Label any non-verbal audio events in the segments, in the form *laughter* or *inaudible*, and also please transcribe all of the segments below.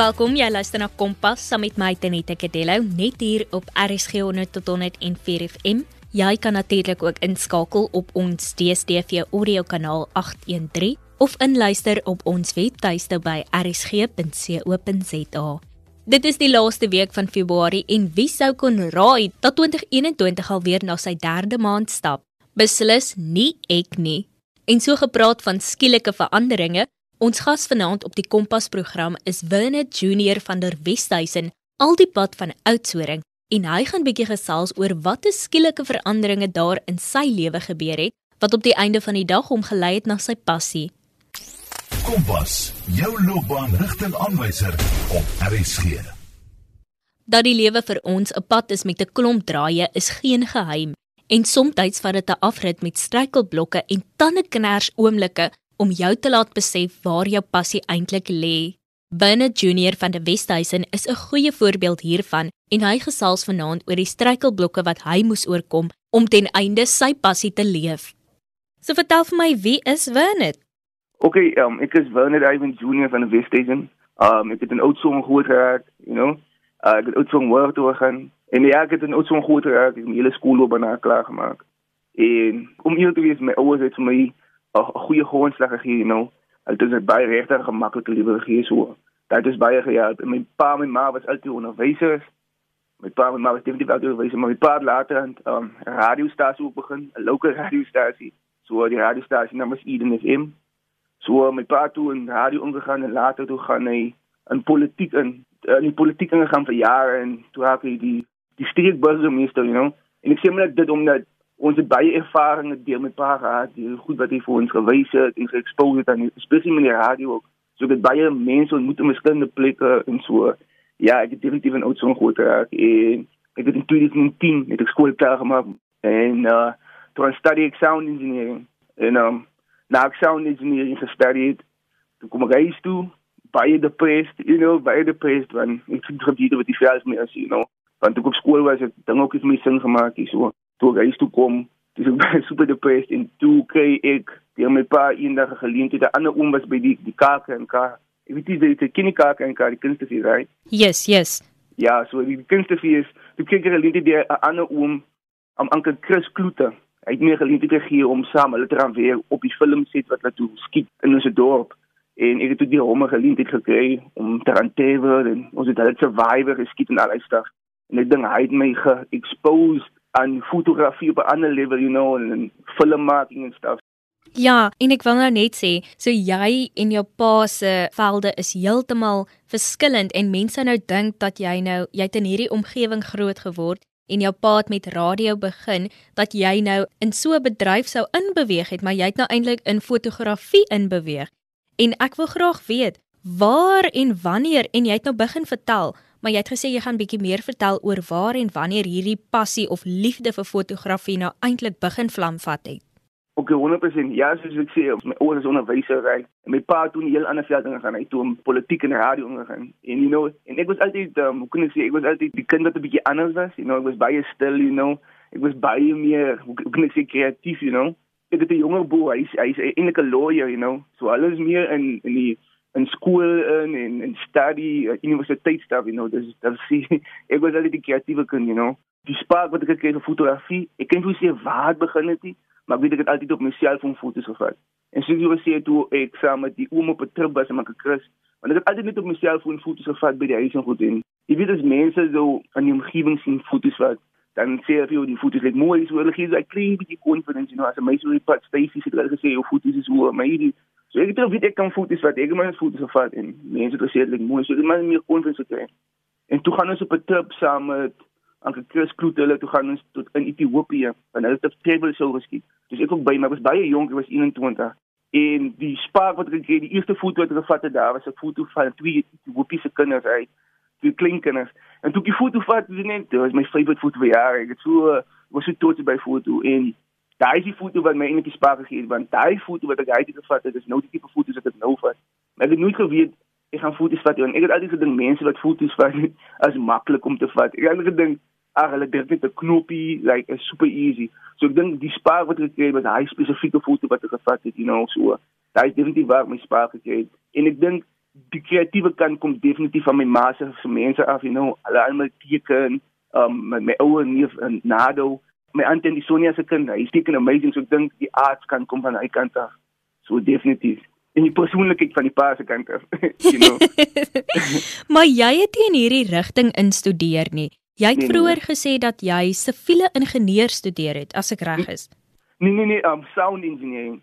Welkom, jy luister na Kompas saam met my Tenette Kadello net hier op RSG 100 tot 104 FM. Jy kan natuurlik ook inskakel op ons DStv audio kanaal 813 of inluister op ons webtuiste by rsg.co.za. Dit is die laaste week van Februarie en wie sou kon raai dat 2021 alweer na sy derde maand stap? Beslis nie ek nie. En so gepraat van skielike veranderinge, ons gas vanaand op die Kompas program is Werner Junior van der Westhuizen, al die pad van Oudtshoorn en hy gaan bietjie gesels oor watter skielike veranderinge daar in sy lewe gebeur het wat op die einde van die dag hom gelei het na sy passie. Kompas, jou loopbaanrigtingaanwyser op RSG. Dat die lewe vir ons 'n pad is met 'n klomp draaie is geen geheim en soms vat dit 'n afrit met struikelblokke en tandeknars oomblikke om jou te laat besef waar jou passie eintlik lê. Bernard Junior van die Westhuizen is 'n goeie voorbeeld hiervan en hy gesels vanaand oor die struikelblokke wat hy moes oorkom om ten einde sy passie te leef. So vertel vir my, wie is Bernard? Okay, um, ek is Bernard Ivan Junior van die Westhuizen. Um, ek het 'n Oudtshoorn groot geraak, you know. Uh, ek het Oudtshoorn waar toe gegaan en ja, ek het 'n Oudtshoorn groot geraak, ek het my hele skoolloopbaan klaar gemaak. En om hier te wees, my ouers het vir my 'n goeie grondslag gegee, you know. Dit is baie regtig gemaklike lewe gegee so. Dit is baie gehelp. My pa en my ma was altyd onderwysers. My pa en my ma was definitief altyd onderwysers, maar my pa het later 'n um, radiostasie ook begin, 'n lokale radiostasie. So die radiostasie naam is Eden FM. So my pa toe in radio omgegaan en later toe gaan hy in politiek in in die politiek ingegaan vir jare en toe raak hy die die streekburgemeester, you know. En ek sê maar dit omdat ons het baie ervarings deel met paar die goed wat hy vir ons gewys het en geexpose het aan spesifiek met die radio ook. So dit baie mense ontmoet in verskillende plekke en so. Ja, ek het definitief 'n oudson groot geraak en ek het in 2010 met ek skool klaar gemaak en uh toe study ek sound engineering en um na ek sound engineering gestudeer toe kom ek huis toe baie depressed, you know, baie depressed want ek het gebiede wat die vels meer as you know. Want ek op skool was, het dinge ook iets my sin gemaak, so toe ek huis toe kom, dis ek *laughs* baie super depressed en toe kry ek deur my pa eendag geleentheid 'n ander oom was by die die kake en ka. Ek weet ken die kake en ka die kunstefees, right? Yes, yes. Ja, so die kunstefees, toe kyk ek geleentheid deur 'n ander oom am Anke Chris Kloete. Hy het my geleentheid gegee om saam hulle te gaan weer op die filmset wat hulle toe skiet in ons dorp en ek het toe die homme geleentheid gekry om te ranteer en ons het hulle survivor geskiet en al daai stuff. En ek dink hy het my ge-expose aan fotografie op 'n ander level, you know, en filmmaking en stuff. Ja, en ek wil nou net sê, so jy en jou pa se velde is heeltemal verskillend en mense nou dink dat jy nou jy het in hierdie omgewing groot geword en jou pa het met radio begin dat jy nou in so 'n bedryf sou inbeweeg het, maar jy het nou eintlik in fotografie inbeweeg. En ek wil graag weet, waar en wanneer en jy het nou begin vertel maar jy het gesê jy gaan bietjie meer vertel oor waar en wanneer hierdie passie of liefde vir fotografie nou eintlik begin vlam vat het. Okay, 100%. Ja, soos ek sê, my ouers is onderwyser, right? En my pa het toen heel ander veld ingegaan. Hy het toen politiek en radio ingegaan. En you know, en ek was altyd, um, hoe kan ek sê, ek was altyd die kind wat 'n bietjie anders was, you know, ek was baie stil, you know. Ek was baie meer, hoe kan ek sê, kreatief, you know. Ek het 'n jonger boer, hy's hy's eintlik 'n lawyer, you know. So alles meer in in die in skool in en en study uh, universiteit stuff you know dis dan *laughs* sien ek was altyd die kreatiewe kind you know. Die spark wat ek gekry het vir fotografie ek kan nie sê waar het begin het nie maar ek weet ek het altyd op myself om foto's gevat. En soos jy gesê toe ek saam met die oom op 'n trip was met 'n Chris want ek het altyd net op myself om foto's gevat by die huis en goed en jy weet as mense so in die omgewing sien foto's wat dan sê vir die foto's net mooi. So hulle gee so 'n klein bietjie confidence you know as 'n meisie wat pat Stacy het gesê jou foto's is hoe maar hierdie So ek het weet ek kan foto's vat. Ek het my foto's gevat en mense het gesê dit lyk mooi. So ek het my meer konfidens gekry. En toe gaan ons op 'n trip saam met Anke Chris Kloot hulle toe gaan ons tot in Ethiopië en hulle het 'n table show geskiet. Dus ek ook by, maar was baie jonk, ek was 21. En die spark wat ek gekry het, die eerste foto wat ek gevat het daar was 'n foto van twee Ethiopiese kinders uit. Twee klein kinders. En toe ek die foto vat, dis net, dit was my favourite foto vir jare. Ek het so was so trots by foto en daai is die foto wat my eintlik spaar gegee het want daai foto wat ek uit gevat het is nou die tipe foto's wat ek nou vat. Maar ek het nooit geweet ek gaan foto's vat en ek het altyd gedink mense wat foto's vat *laughs* is maklik om te vat. Ek het gedink ag hulle druk net 'n knoppie like is super easy. So ek dink die spaar wat ek gekry het met daai spesifieke foto wat ek gevat het, you know, so daai is definitief waar my spaar gekry het. En ek dink die kreatiewe kant kom definitief van my ma se mense af, you know, hulle almal teken, um my, my ouer neef en Nado, my aunt en die Sonia se kind, hy teken amazing, so ek dink die arts kan kom van hy kant af. So definitief en die persoonlikheid van die pa se kant af, *laughs* you know. *laughs* maar jy het nie in hierdie rigting instudeer nie. Jy het nee, vroeër nee, nee. gesê dat jy siviele ingenieur studeer het, as ek reg is. Nee nee nee, um sound engineering.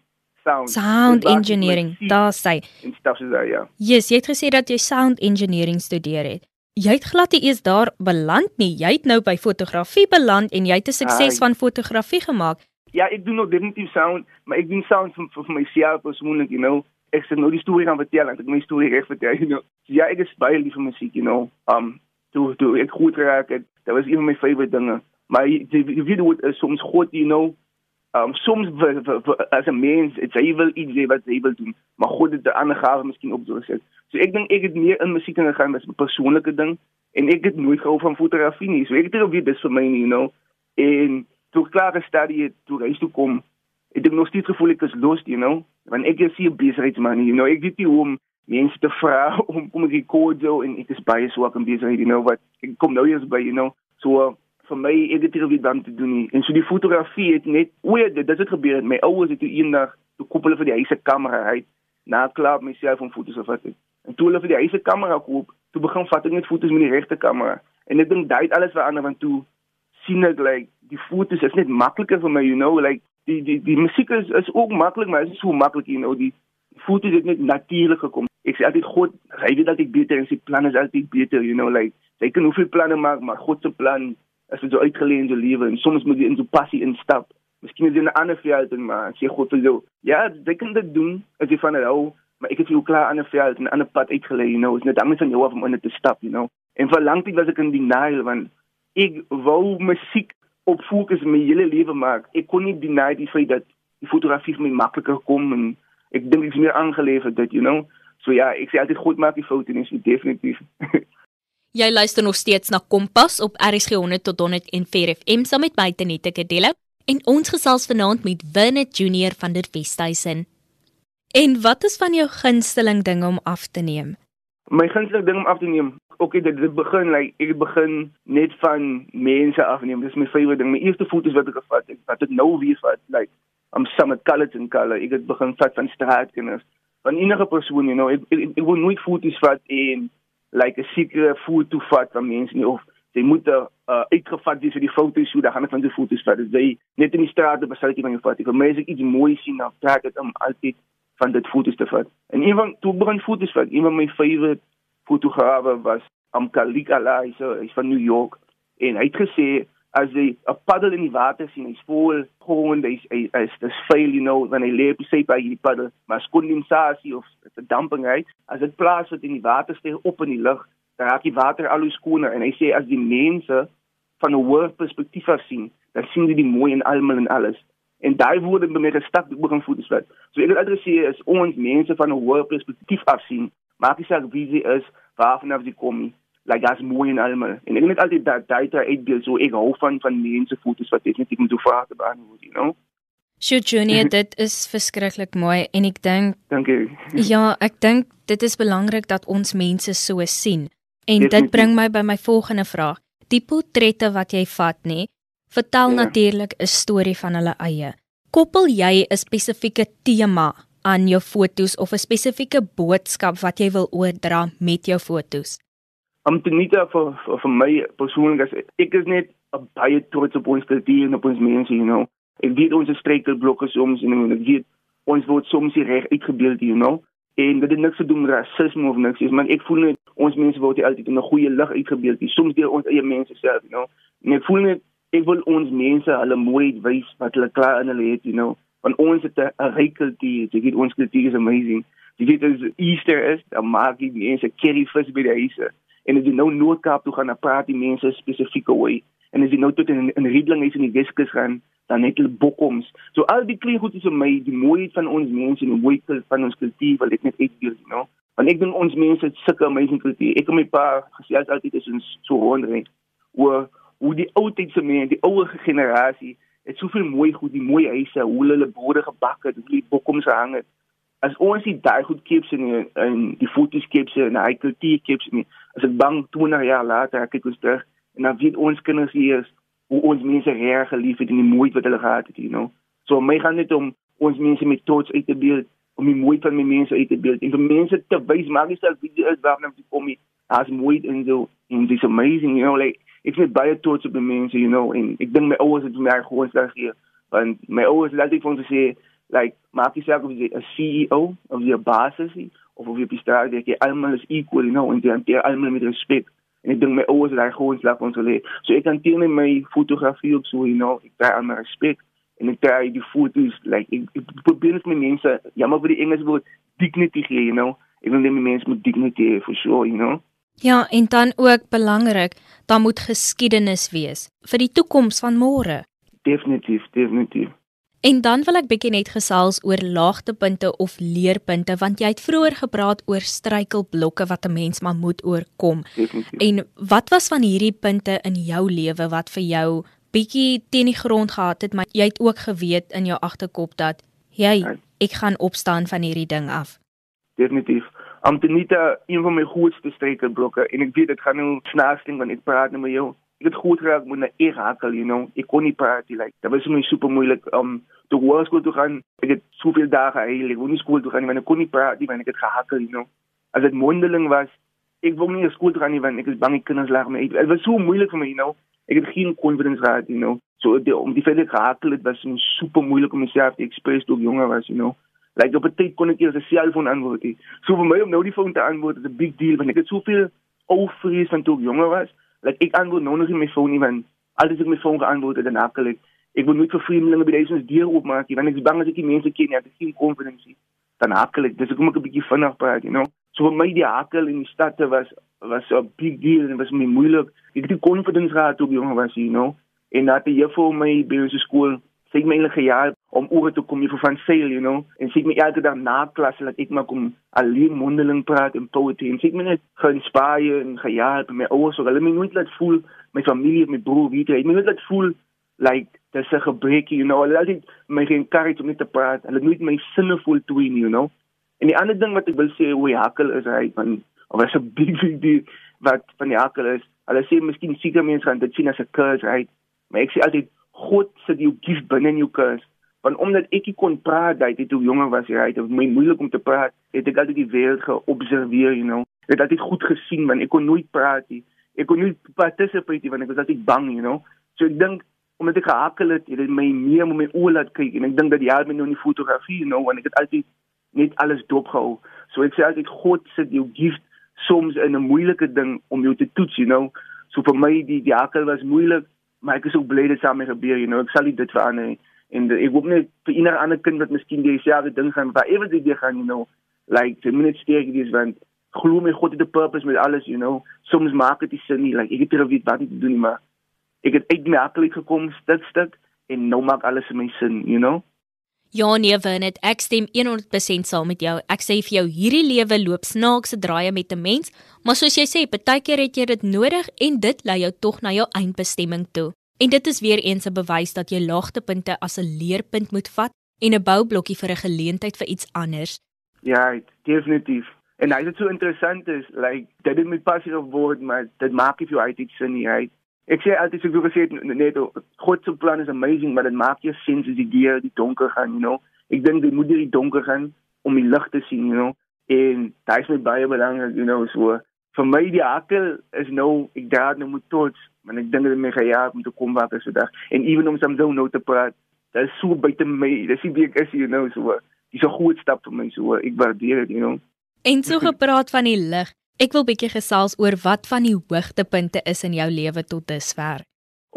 Sound, sound engineering. Daar sê. En stuff is daar ja. Yes, jy het gesê dat jy sound engineering studeer het. Jy het glad nie eens daar beland nie. Jy het nou by fotografie beland en jy het 'n sukses uh, van fotografie gemaak. Ja, ek doen nog definitief sound, maar ek doen sound vir, vir myself persoonlik, you know. Ek sê nou die storie gaan vertel en ek my storie reg vertel you know. So, ja ek is baie lief vir musiek you know. Um toe toe ek goed geraak het dat was een van my favorite dinge. Maar die video is soms goed you know um soms vir, vir, vir, as 'n mens it's evil iets wat jy wil doen maar goed dit 'n ander gawe miskien op so sit so ek dink ek het meer in musiek gegaan as 'n persoonlike ding en ek het nooit gehou van fotografie nie. So ek het dit op wie dis vir my you know. En toe klaar gestudie het toe reis toe kom ek het nog steeds gevoel ek is los you know. Want ek is hier besigheidsman you know. Ek weet nie hoe om mense te vra *laughs* om om die kode en ek is baie swak in besigheid you know wat ek kom nou eers by you know. So vir my het hier weer dan te doen nie. en so die fotografie het net o ja dit het gebeur my ouers het toe eendag toe koppel vir die huise kamera uit na klaar myself om foto's te vat en toe hulle vir die huise kamera koop toe begin vat ek net foto's met die regte kamera. En ek dink dit alles verander want toe sien ek like die foto's is net makliker vir my you know like die die die musiek is is ook maklik maar is nie so maklik you know die foto's het net natuurlik gekom. Ek sê altyd God hy weet dat ek beter en sy plan is altyd beter you know like jy kan hoeveel planne maak maar God se plan is so uitgeleë in jou lewe en soms moet jy in so passie instap miskien is jy 'n ander veld en maar sê God vir jou ja jy kan dit doen as jy van dit hou maar ek het jou klaar aan 'n veld en 'n ander pad uitgelê you know is net anders van jou om in te stap you know en vir lank tyd was in die Nile want ek wou musiek op fokus my hele lewe maak. Ek kon nie deny die feit dat die fotografie vir my makliker kom en ek dink ek is meer aangeleef dit, you know. So ja, ek sê altyd goed maak die foto en is definitief. *laughs* Jy luister nog steeds na Kompas op RSG 100 tot 104 FM saam met my Tenette Kadelo en ons gesels vanaand met Winnet Junior van der Westhuizen. En wat is van jou gunsteling dinge om af te neem? My gunsteling ding om af te neem, okay, dit dit begin like ek begin net van mense afneem. Dis my favorite ding. My eerste foto's wat ek gevat het, wat ek nou weer vat, like I'm Summit Colors in color. Ek het begin vat van straatkinders. Van enige persoon, you know, ek ek, ek wil nooit foto's vat en like 'n sekere foto vat van mense nie of jy moet uh, uitgevat wees vir die foto's, so dan gaan ek van die foto's vat. Dis jy net in die straat op 'n selfie van jou vat. Vir my is ek iets mooi sien, dan trek ek om altyd van dit foto's te vat. En een van toe begin foto's vat, een van my favorite fotograwe was Amkalik Alai, so hy's van New York en hy het gesê as jy 'n paddel in die water sien, hy's vol grond, hy's hy's dis fail you know wanneer hy lê op sy by die paddel, maar kondensasie of 'n damping hy, as dit plaas wat in die water steeg op in die lug, dan raak die water al hoe skoner en hy sê as die mense van 'n hoë perspektief af sien, dan sien jy die mooi en almal en alles. En daai woorde het my gestak begin voel dis wat. So ek wil adresseer is ons mense van 'n hoë perspektief af sien maak nie saak wie jy is, waarvan af jy kom nie. Like as mooi en almal. En ek net altyd dat data uitbeeld so ek hou van van mense foto's wat definitief moet vrae beantwoord, you know. Sjoe Junior, dit is verskriklik mooi en ek dink Dankie. Ja, ek dink dit is belangrik dat ons mense so sien. En definitief. dit bring my by my volgende vraag. Die portrette wat jy vat, nê, vertel ja. natuurlik 'n storie van hulle eie. Koppel jy 'n spesifieke tema aan jou fotos of 'n spesifieke boodskap wat jy wil oordra met jou fotos? Nie vir vir, vir my persoonlik as ek is net baie trots op ons kultuur en op ons mense, you know. Ek weet ons streekblokke soms en ek weet ons word soms reg uitgebeeld, you know. En dit het niks te doen met rasisme of niks, maar ek voel net ons mense word altyd in 'n goeie lig uitgebeeld, soms deur ons eie mense self, you know. En ek voel net ek wil ons mense hulle mooi wys wat hulle klaar in hulle het, you know want ons het 'n ryk kultuur. Jy weet ons kultuur is amazing. Jy weet as Easter is, dan maak die mense curry vis by die huise. En as jy nou Noord-Kaap toe gaan, dan praat die mense spesifieke wy. En as jy nou tot in 'n Riedling is in die Weskus gaan, dan het hulle bokkoms. So al die klein goed is vir my die mooiheid van ons mense en die mooiheid van ons kultuur wat ek net uitbeeld, you know. Want ek dink ons mense het sulke amazing kultuur. Ek en my pa gesels altyd is ons so wondering oor hoe die ou tyd se mense, die ouer generasie het soveel mooi goed, die mooi huise, hoe hulle borde gebak het, hoe die bokkoms gehang het. As ons die daai goed keeps in in die foto's keeps en hy kultuur keeps nie as ek bang 20 jaar later ek kyk ons terug en dan weet ons kinders hier is hoe ons mense reg gelief het en die moeite wat hulle gehad het you know. So my gaan net om ons mense met trots uit te beeld om die moeite van my mense uit te beeld en vir mense te wys maar nie self wie is waarna jy kom nie. As moeite en so en dis amazing you know like ek net baie trots op die mense you know en ek dink my ouers het my gewoon slag hier want my ouers laat ek vir ons sê like maak jy self of jy 'n CEO of jy 'n baas is of of jy bestaan dat jy almal is equal you know en jy hanteer almal met respek en ek dink my ouers het daai gewoon slag ons geleer so ek hanteer net my fotografie ook so you know ek kry al my respek en ek kry die foto's like ek, ek probeer net my mense jammer vir die Engels woord dignity gee you know ek wil net mense met dignity hê for sure you know Ja, en dan ook belangrik, dan moet geskiedenis wees vir die toekoms van môre. Definitief, definitief. En dan wil ek bietjie net gesels oor laagtepunte of leerpunte want jy het vroeër gepraat oor struikelblokke wat 'n mens maar moet oorkom. Definitief. En wat was van hierdie punte in jou lewe wat vir jou bietjie teen die grond gehad het, maar jy het ook geweet in jou agterkop dat jy ek gaan opstaan van hierdie ding af. Definitief. Amtenita, een van my grootste struikelblokke en ek weet dit gaan nou snaaks ding wanneer ek praat met jou ek het goed geraak met 'n e-hakel, you know. Ek kon nie praat nie. Like, dit was vir my super moeilik om um, toe hoërskool toe gaan. Ek het soveel dae geheel, ek wou nie skool toe gaan nie want ek kon nie praat nie want ek het gehakel, you know. As dit mondeling was, ek wou nie skool toe gaan nie want ek is bang die kinders lag my. Dit was so moeilik vir my, you know. Ek het geen confidence gehad, you know. So die, om die feit ek gehakel het was super moeilik om myself te express toe ek jonger was, you know. Like op 'n tyd kon ek eers 'n selfoon antwoord. So vir my om nou die foon te antwoord is 'n big deal want ek het soveel ou vrees van toe ek jonger was like ek antwoord nou nog nie my foon nie want altyd as ek my foon geantwoord het dan hakkel ek ek wil nooit vir vreemdelinge by die huis deur oopmaak want ek is bang as ek die mense ken ek het geen confidence dan hakkel ek dis ek kom ek 'n bietjie vinnig praat you know. So vir my die hakkel in die stad was was 'n big deal en was my moeilik. Ek het die confidence gehad toe ek jong was you know. En dat die juffrou my by ons skool sê my hele jaar om oor te kom vir van sale you know? En sê my elke dag na klas dat ek maar kom alleen mondeling praat en poetry. En sê my net geïnspireer en gehelp my ouers so hulle my nooit laat voel my familie my broer weet jy my nooit laat voel like dis 'n gebrek you know? Hulle het my encourage om net te praat. Hulle nooit my sinne voel twin you know? En die ander ding wat ek wil sê hoe hakkel is hy van of is 'n *laughs* big big deal wat van die hakkel is. Hulle sê miskien seker mense gaan dit sien as 'n curse right? Maar ek sê altyd God sit jou gift binne in jou kus. Want omdat ek kon praat, daai toe jonger was jy, het my moeilik om te praat. Het ek altyd die wêreld geobserveer, you know. Het altyd goed gesien want ek kon nooit praat nie. Ek kon nie participate nie want ek was altyd bang, you know. So ek dink omdat ek gehakkel het, het dit my meer om my oë laat kyk en ek dink dat jy het my nou in die fotografie, you know, want ek het altyd net alles dopgehou. So ek sê altyd God sit jou gift soms in 'n moeilike ding om jou te toets, you know. So vir my die die hakkel was moeilik maar ek is ook bly dit saam met gebeur, you know, ek sal dit verander en ek hoop net vir enige ander kind wat miskien dieselfde ding gaan waar ewe dit gaan, you know, like the minute sterk dis want glo my God het 'n purpose met alles, you know. Soms maak dit nie sin nie, like ek het nie weet wat om te doen nie, maar ek het uit my hakkelik gekom stuk stuk en nou maak alles in my sin, you know. Ja nee, Vernet, ek stem 100% saam met jou. Ek sê vir jou, hierdie lewe loop snaakse draaie met 'n mens, maar soos jy sê, partykeer het jy dit nodig en dit lei jou tog na jou eindbestemming toe. En dit is weer eens 'n bewys dat jy laagtepunte as 'n leerpunt moet vat en 'n boublokkie vir 'n geleentheid vir iets anders. Ja, definitief. En hy is so interessant is, like dit is my passie of word, maar dit maak nie vir jou uit iets sin nie, right? Ek sê altyd so gesê net God se plan is amazing, maar dit maak jou sin as die deur die donker gaan, you know. Ek dink jy moet die donker gaan om die lig te sien, you know. En dit is my baie belangrik, you know, so vir my die hakkel is nou ek daar nou moet tots, maar ek dink dit my gejaag om te kom wakker so dag. En ewen om soms nou te praat, dit is so buite my, dis nie wie ek is, you know, so. Dis 'n groot stap vir my, so ek waardeer dit, you know. En so gepraat van die lig. Ek wil bietjie gesels oor wat van die hoogtepunte is in jou lewe tot dusver.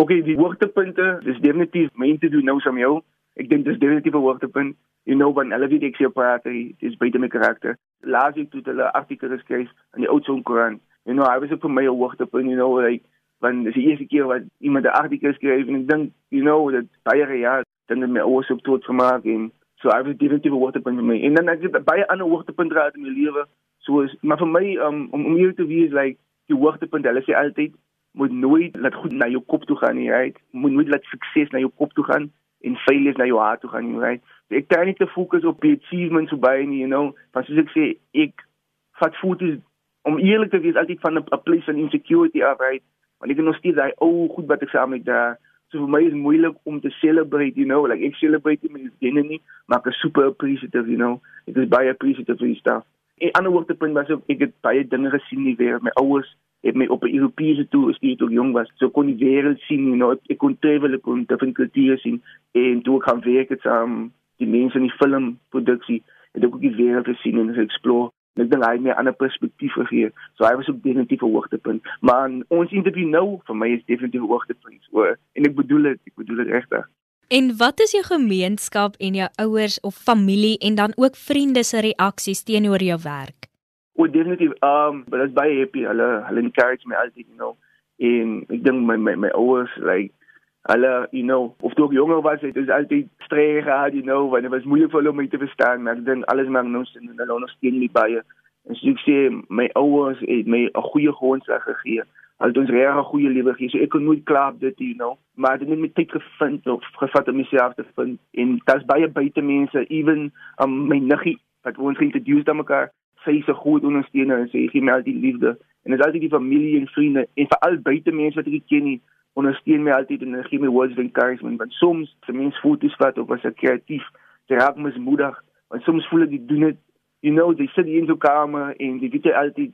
OK, die hoogtepunte, dis definitief mense doen nou som jou. Ek dink dis definitief 'n hoogtepunt. You know when hulle weet ek sê praat, dis baie my karakter. Laat ek toe hulle artikel geskryf in die Oudtshoorn Koran. You know, I was up for my hoogtepunt, you know, like want dis die eerste keer wat iemand 'n artikel skryf en ek dink, you know, dat baie jaar dan het my oor so tot gemaak en so I was definitief 'n hoogtepunt vir my. En dan ek het baie ander hoogtepunte gehad in my lewe So is maar vir my um, om om hier te wees like die hoogtepunt hulle sê altyd moet nooit laat goed na jou kop toe gaan nie, right? Moet nooit laat sukses na jou kop toe gaan en failures na jou hart toe gaan right? Ek probeer nie te fokus op die achievements so baie nie, you know. Want soos ek sê, ek vat foto's om eerlik te wees altyd van 'n place van insecurity af, right? Want ek het nog steeds daai ou goed wat ek saam met daar. So vir my is moeilik om te celebrate, you know, like ek celebrate met die dinge nie, maar ek is super appreciative, you know. Ek is baie appreciative vir die stuff. En ander hoogtepunt was ook ek het baie dinge gesien nie weer. My ouers het my op 'n Europese toer gestuur toe ek jong was. So kon die wêreld sien, you know, ek kon travel, ek kon different kulture sien en toe ek gaan werk het saam um, die mense in die filmproduksie, het ek ook die wêreld gesien en explore En ek dink hy het my 'n ander perspektief gegee. So hy was ook definitief 'n hoogtepunt. Maar ons interview nou vir my is definitief 'n hoogtepunt. So en ek bedoel dit, ek bedoel dit regtig. En wat is jou gemeenskap en jou ouers of familie en dan ook vriende se reaksies teenoor jou werk? O, definitief. Um, but that's baie happy. Hulle hulle encourage my altyd, you know. En ek dink my my my ouers like Hulle, you know, of toe ek jonger was, het ons altyd streë gehad, you know, want dit was moeilik vir hulle om my te verstaan, maar ek dink alles maak nou sin en hulle ondersteun my baie. En so ek sê, my ouers het my 'n goeie grondslag gegee. Hulle het ons regtig 'n goeie lewe gegee. So ek kon nooit kla op dit, you know, maar dit het net tyd gevind of gevat om myself te vind. En daar's baie buite mense, even um, my niggie wat ons geïntroduceer aan mekaar, sy is 'n groot ondersteuner en sy gee my al die liefde. En dit is altyd die familie en vriende en veral buite mense wat ek ken nie ondersteun my altyd en gee my words of encouragement. Want soms se mens foto's vat of as ek kreatief te raak mis moedig want soms voel ek doen dit you know jy sit in so kamer en jy weet altyd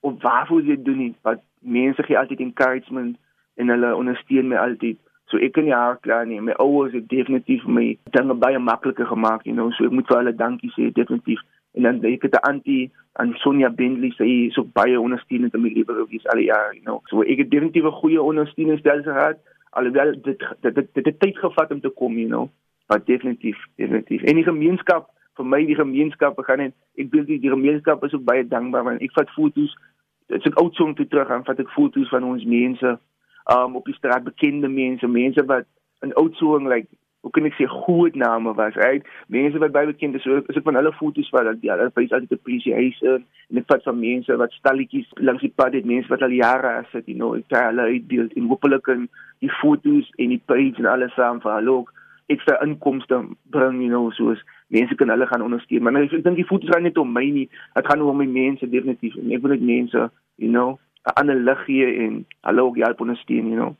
of waarvoor jy doen dit wat mense gee altyd encouragement en hulle ondersteun my altyd. So ek kan nie haar klaar nie. My ouers het definitief my dinge baie makliker gemaak you know so ek moet vir hulle dankie sê definitief en dan ek het 'n antie aan Sonja Bentley sy is ook baie ondersteunend in my lewe gewees al die jare you know. So ek het definitief 'n goeie ondersteuningsstelsel gehad alhoewel dit dit dit, dit het tyd gevat om te kom you know. Maar definitief definitief. En die gemeenskap vir my die gemeenskap gaan net ek dink die, die gemeenskap is ook baie dankbaar want ek vat foto's is ook oud song toe terug en vat ek foto's van ons mense um op die straat bekende mense mense wat in oud song like hoe kan ek sê groot name was right? Mense wat baie bekend is so is ek van hulle foto's wat ja hulle wys altyd appreciation en ek vat van mense wat stalletjies langs die pad het mense wat al jare as dit know ek tel hulle uitdeel en hopelik kan die foto's en die page en alles saam vir hulle ook ekstra inkomste bring you know soos mense kan hulle gaan ondersteun. Maar ek dink die foto's gaan net om my nie dit gaan oor my mense definitief en ek wil net mense you know 'n ander lig gee en hulle ook help ondersteun you know.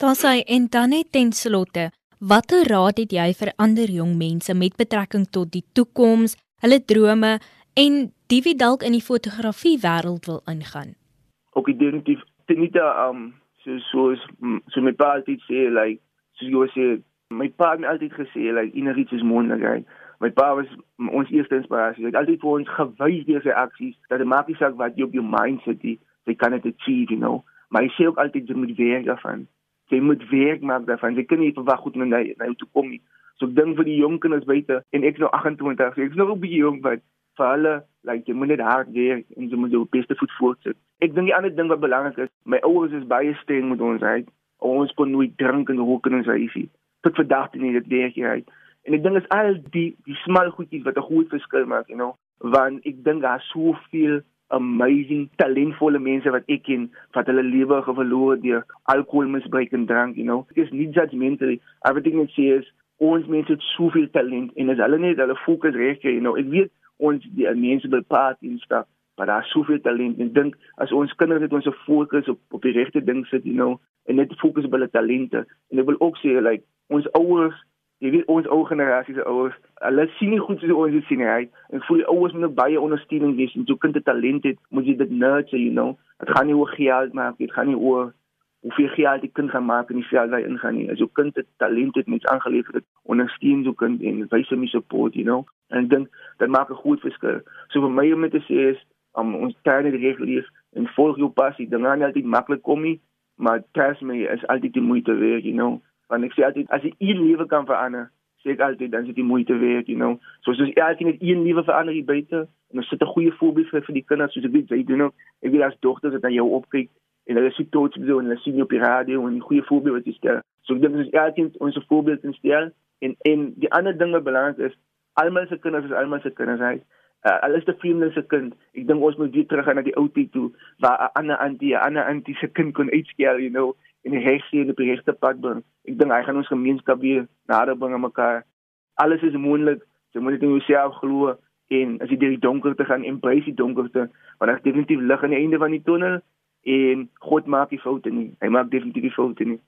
Dan sê en dan net ten slotte Watter raad het jy vir ander jong mense met betrekking tot die toekoms, hulle drome en die wie dalk in die fotografie wêreld wil ingaan? Ook definitief tenita um so so so my pa altyd sê like so jy sê my pa het altyd gesê like enige is moontlik my pa was ons eerste inspirasie hy het altyd vir ons gewys deur sy aksies dat dit maak nie saak wat jy op jou mind sit jy kan dit achieve you know? Maar hy sê ook altyd jy moet werk daarvan jy moet werk maak daarvan. Jy kan nie verwag goed na na jou toe kom nie. So ek dink vir die jong kinders buite en ek is nou 28, so ek is nog 'n bietjie jong wat vir hulle like jy moet net hard werk en jy moet jou beste voet voortsit. Ek dink die ander ding wat belangrik is, my ouers is baie streng met ons, right? Ons kon nooit drink en rook in ons huisie. Tot vandag toe nie dit werk hier uit. En ek dink is al die die smal goedjies wat 'n groot verskil maak, you know, want ek dink daar soveel amazing talentvolle mense wat ek ken wat hulle lewe geverloor deur alkoholmisbruik en drank, you know. Ek is nie judgmental. Everything I see is ons mense het soveel talent en as hulle net hulle fokus reg kry, you know. Ek weet ons die mense wil party en stuff, maar daar is soveel talent en dink as ons kinders net ons fokus op op die regte ding sit, you know, en net fokus op hulle talente. En ek wil ook sê like ons ouers jy weet ons ou generasie se ouers, hulle sien nie goed soos ons dit sien hy. En voel ouers moet baie ondersteuning gee en so kind te talent het, moet jy dit nurture, you know. Dit gaan nie oor geld maak, dit gaan nie oor hoeveel geld die kind gaan maak in die veld hy ingaan nie. As jou kind te talent het, mens aangelewer dit, ondersteun so kind en wys hom die support, you know. En ek dink dit maak 'n groot verskil. So vir my om te sê is om ons tyd reg leef en volg jou passie. Dit gaan nie altyd maklik kom nie, maar trust me, is altyd die moeite werd, you know want ek sê altyd as jy een lewe kan verander sê ek altyd dan is dit moeite werd you know. So soos elkeen net een lewe verander hier buite en ons sit 'n goeie voorbeeld vir vir die kinders soos ek weet jy doen ook ek wil as dogters dat aan jou opkyk en hulle sien tot so en hulle sien jou op die radio en 'n goeie voorbeeld wat jy stel. So ek dink dis elkeen ons voorbeeld in stel en en die ander ding wat belangrik is almal se kinders is almal se kinders hy uh, alles te vriende se kind. Ek dink ons moet weer terug gaan na die ou tyd toe waar 'n ander antie 'n ander antie se kind kon uitskel you know en die regte en die regte pad bring. Ek dink hy gaan ons gemeenskap weer nader bring aan mekaar. alles is moontlik. Jy moet dit in jouself glo en as jy deur die donker te gaan embrace die donkerte, want daar is definitief lig aan die einde van die tunnel en God maak nie foute nie. Hy maak definitief nie foute nie.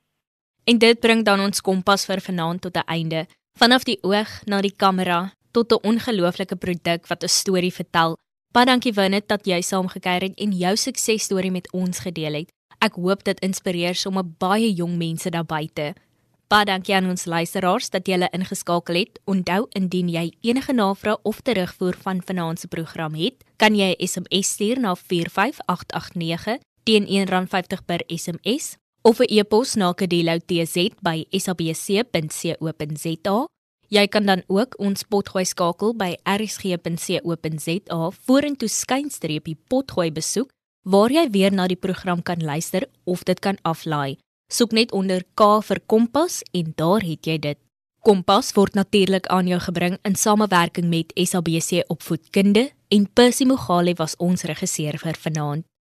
En dit bring dan ons kompas vir vanaand tot 'n einde. Vanaf die oog na die kamera tot 'n ongelooflike produk wat 'n storie vertel. Baie dankie Winnet dat jy saamgekyker het en jou suksesstorie met ons gedeel het. Ek hoop dit inspireer sommer baie jong mense daar buite. Baie dankie aan ons luisteraars dat julle ingeskakel het. Onthou indien jy enige navrae of terugvoer van vanaand se program het, kan jy 'n SMS stuur na 45889 teen R1.50 per SMS of 'n e-pos na kedeloutz@sabc.co.za. Jy kan dan ook ons potgooi skakel by rsg.co.za vorentoe skynstreepie potgooi besoek waar jy weer na die program kan luister of dit kan aflaai. Soek net onder K vir Kompas en daar het jy dit. Kompas word natuurlik aan jou gebring in samewerking met SABC Opvoedkunde en Percy Mogale was ons regisseur vir vanaand.